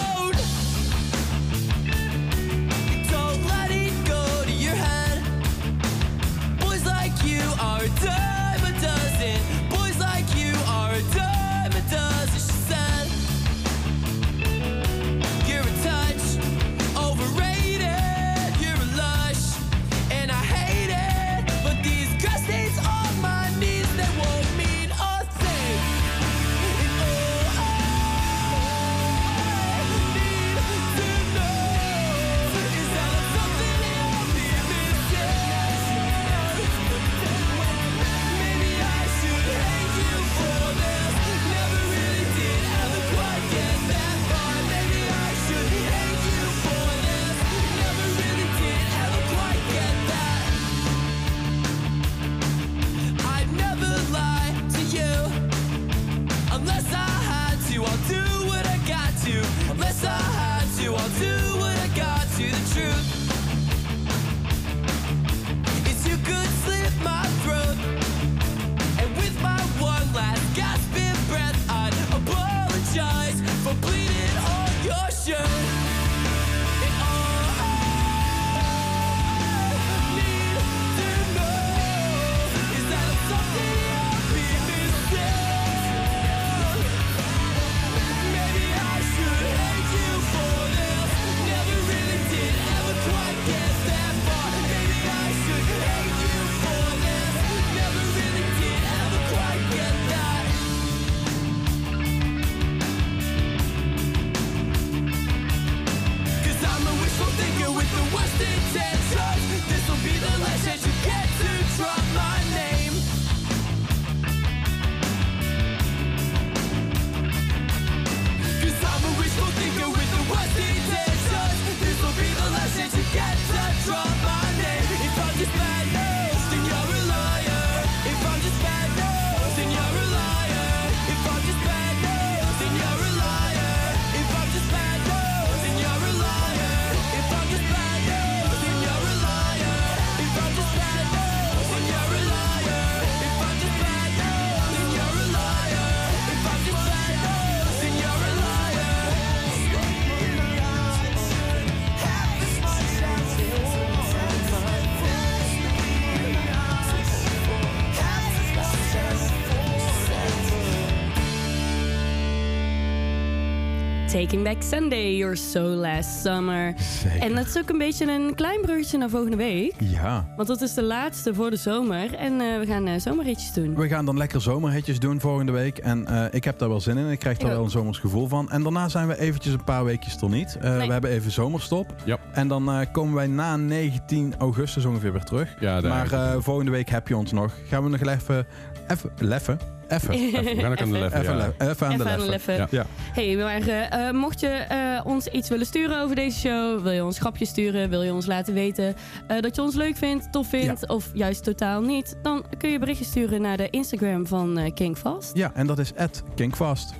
Taking Back Sunday, You're So Last Summer. Zeker. En dat is ook een beetje een klein bruggetje naar volgende week. Ja. Want dat is de laatste voor de zomer. En eh, we gaan eh, zomerritjes doen. We gaan dan lekker zomerhitjes doen volgende week. En eh, ik heb daar wel zin in. Ik krijg daar Ik wel ook. een zomers gevoel van. En daarna zijn we eventjes een paar weekjes er niet. Eh, Nee. We hebben even zomerstop. Ja. En dan eh, komen wij na 19 augustus ongeveer weer terug. Ja, daar. maar eh, volgende week heb je ons nog. Gaan we nog even... Even... Leffen? Even. Even, we gaan ook aan de level. Even, ja. le- even aan de Even aan de leffen. leffen. Ja. Ja. Hey, maar eh, eh, mocht je eh, ons iets willen sturen over deze show, wil je ons grapjes sturen, wil je ons laten weten eh, dat je ons leuk vindt, tof vindt of juist totaal niet, dan kun je berichtjes sturen naar de Instagram van eh King Fast. Ja, en dat is Kinkvast.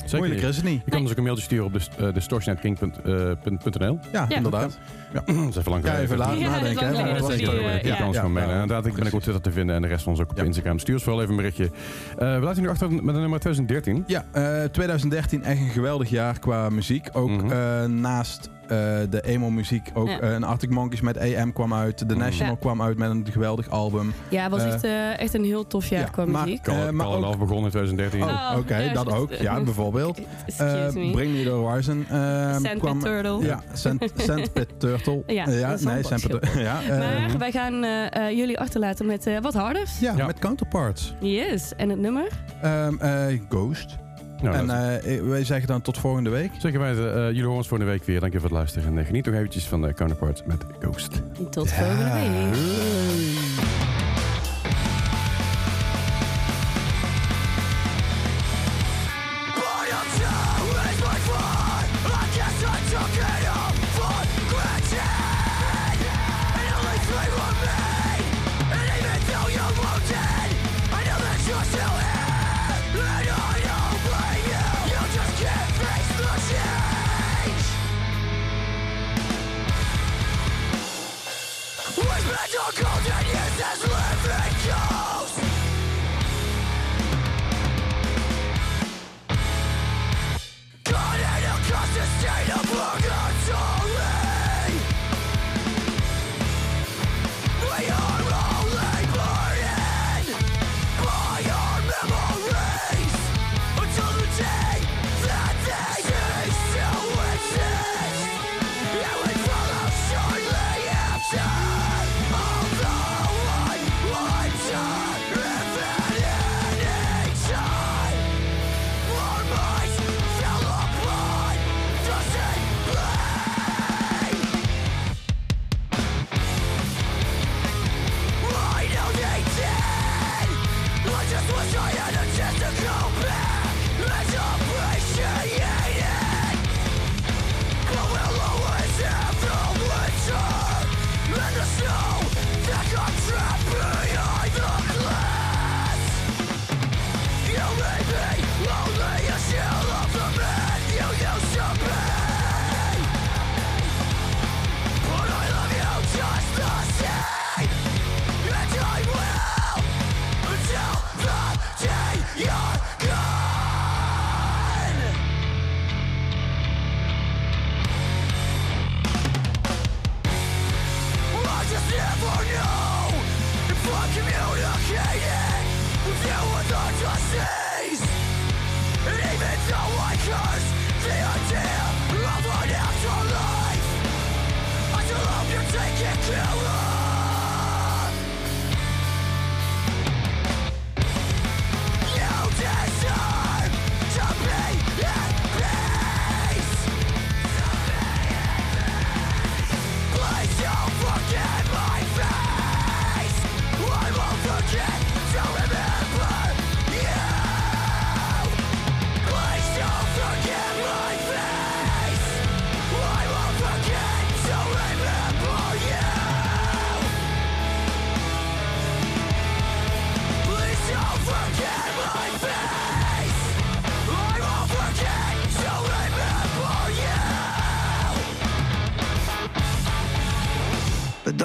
Zeker Moeilijker is het niet. Je kan dus ook een mailtje sturen op de, uh, Ja. inderdaad. Dat is even lang Ja, even laten Ja, nadenken. is hè. lang Dat wel- die, eh, kan ons ja. mailen. Ja, Inderdaad, ik ben ook op Twitter te vinden en de rest van ons ook op Ja. Instagram. Stuur ons vooral even een berichtje. Eh, we laten nu achter met de nummer 2013. Ja, eh, 2013 echt een geweldig jaar qua muziek. Ook Mhm. eh, naast eh, de emo-muziek, ook Ja. eh, een Arctic Monkeys met AM kwam uit. The Mhm. National Ja. kwam uit met een geweldig album. Ja, het was Eh, echt, eh, echt een heel tof jaar ja, qua maar- muziek. Call, Eh, maar Call ook- begon in 2013. Oh, Oh, oké, ja, dat ook. Ja, bijvoorbeeld. Excuse Eh, me. Bring Me The Horizon eh, Sandpit kwam... Turtle. Ja, Sand, Ja, nee, potje. ja, eh, Maar wij gaan eh, eh, jullie achterlaten met eh, wat harders. ja, Ja. met Counterparts. Yes, en het nummer? Ehm, eh, Ghost. Nou, en dat- eh, wij zeggen dan tot volgende week. Zeker weten. Eh, jullie horen ons volgende week weer. Dank je voor het luisteren. En geniet nog eventjes van de Counterparts met Ghost. Tot volgende week.